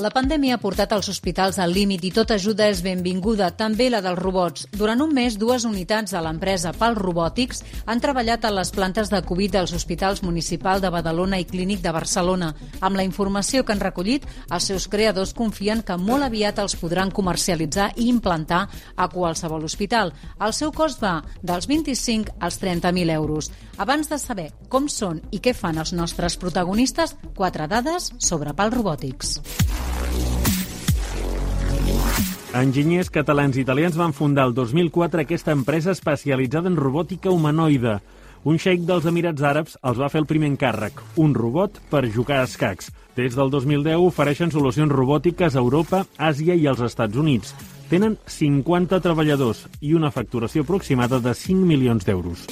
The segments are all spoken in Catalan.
La pandèmia ha portat els hospitals al límit i tota ajuda és benvinguda, també la dels robots. Durant un mes, dues unitats de l'empresa PAL Robòtics han treballat a les plantes de Covid dels hospitals municipal de Badalona i Clínic de Barcelona. Amb la informació que han recollit, els seus creadors confien que molt aviat els podran comercialitzar i implantar a qualsevol hospital. El seu cost va dels 25 als 30.000 euros. Abans de saber com són i què fan els nostres protagonistes, quatre dades sobre PAL Robòtics. Enginyers catalans i italians van fundar el 2004 aquesta empresa especialitzada en robòtica humanoide. Un xeic dels Emirats Àrabs els va fer el primer encàrrec, un robot per jugar a escacs. Des del 2010 ofereixen solucions robòtiques a Europa, Àsia i als Estats Units. Tenen 50 treballadors i una facturació aproximada de 5 milions d'euros.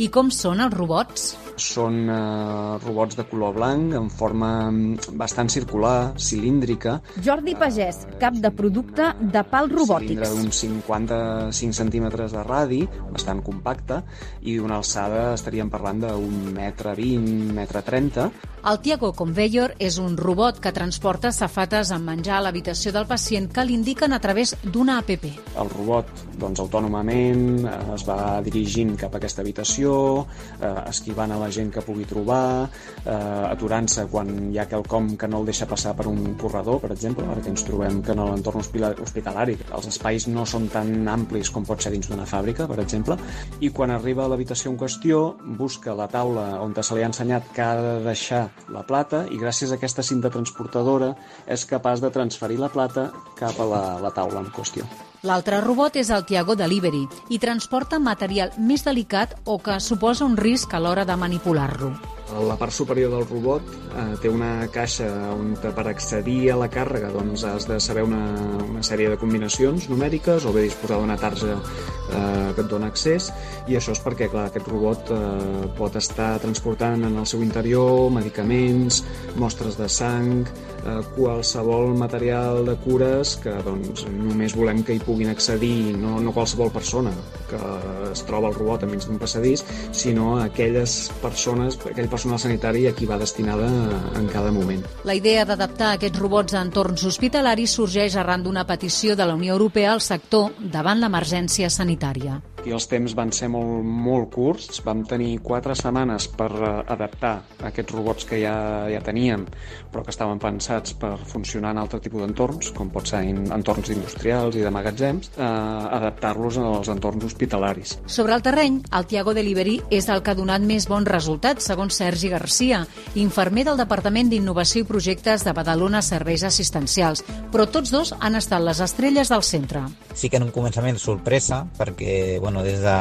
I com són els robots? Són eh, robots de color blanc, en forma mm, bastant circular, cilíndrica. Jordi Pagès, cap de producte de Pal Robòtics. Cilindre d'uns 55 centímetres de radi, bastant compacte, i d'una alçada estaríem parlant d'un metre 20, metre 30. El Tiago Conveyor és un robot que transporta safates amb menjar a l'habitació del pacient que l'indiquen a través d'una app. El robot, doncs, autònomament eh, es va dirigint cap a aquesta habitació, eh, esquivant a la gent que pugui trobar, eh, aturant-se quan hi ha quelcom que no el deixa passar per un corredor, per exemple, perquè ens trobem que en l'entorn hospitalari els espais no són tan amplis com pot ser dins d'una fàbrica, per exemple, i quan arriba a l'habitació en qüestió busca la taula on se li ha ensenyat que ha de deixar la plata i gràcies a aquesta cinta transportadora és capaç de transferir la plata cap a la, la taula en qüestió. L'altre robot és el Tiago Delivery i transporta material més delicat o que suposa un risc a l'hora de manipular-lo. La part superior del robot eh, té una caixa on per accedir a la càrrega doncs, has de saber una, una sèrie de combinacions numèriques o bé disposar d'una tarja eh, que et dona accés. I això és perquè clar, aquest robot eh, pot estar transportant en el seu interior medicaments, mostres de sang, eh, qualsevol material de cures que doncs, només volem que hi puguin accedir no, no qualsevol persona que es troba el robot enmig d'un passadís, sinó aquelles persones, aquell personal sanitari a qui va destinada en cada moment. La idea d'adaptar aquests robots a entorns hospitalaris sorgeix arran d'una petició de la Unió Europea al sector davant l'emergència sanitària i els temps van ser molt, molt curts. Vam tenir quatre setmanes per eh, adaptar aquests robots que ja, ja teníem, però que estaven pensats per funcionar en altre tipus d'entorns, com pot ser en entorns industrials i de magatzems, eh, adaptar-los als entorns hospitalaris. Sobre el terreny, el Tiago Delivery és el que ha donat més bons resultats, segons Sergi Garcia, infermer del Departament d'Innovació i Projectes de Badalona Serveis Assistencials, però tots dos han estat les estrelles del centre. Sí que en un començament sorpresa, perquè bueno, des de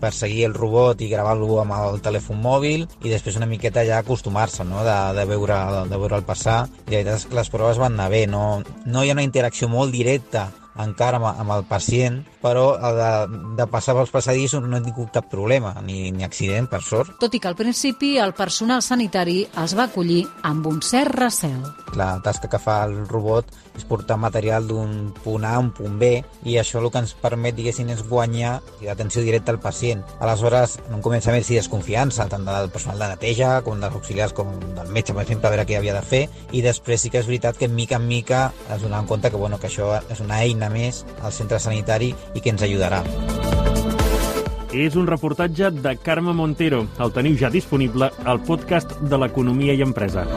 perseguir el robot i gravar-lo amb el telèfon mòbil i després una miqueta ja acostumar-se no? de, de, veure, de veure el passar i la veritat és que les proves van anar bé no, no hi ha una interacció molt directa encara amb, amb el pacient, però de, de passar pels passadissos no he tingut cap problema, ni, ni accident, per sort. Tot i que al principi el personal sanitari es va acollir amb un cert recel. La tasca que fa el robot és portar material d'un punt A a un punt B i això el que ens permet, diguéssim, és guanyar l'atenció directa al pacient. Aleshores, en un començament sí desconfiança, tant del personal de neteja com dels auxiliars com del metge, per exemple, a veure què havia de fer i després sí que és veritat que mica en mica es donaven compte que, bueno, que això és una eina més al centre sanitari i que ens ajudarà. És un reportatge de Carme Montero. El teniu ja disponible al podcast de l'Economia i Empresa.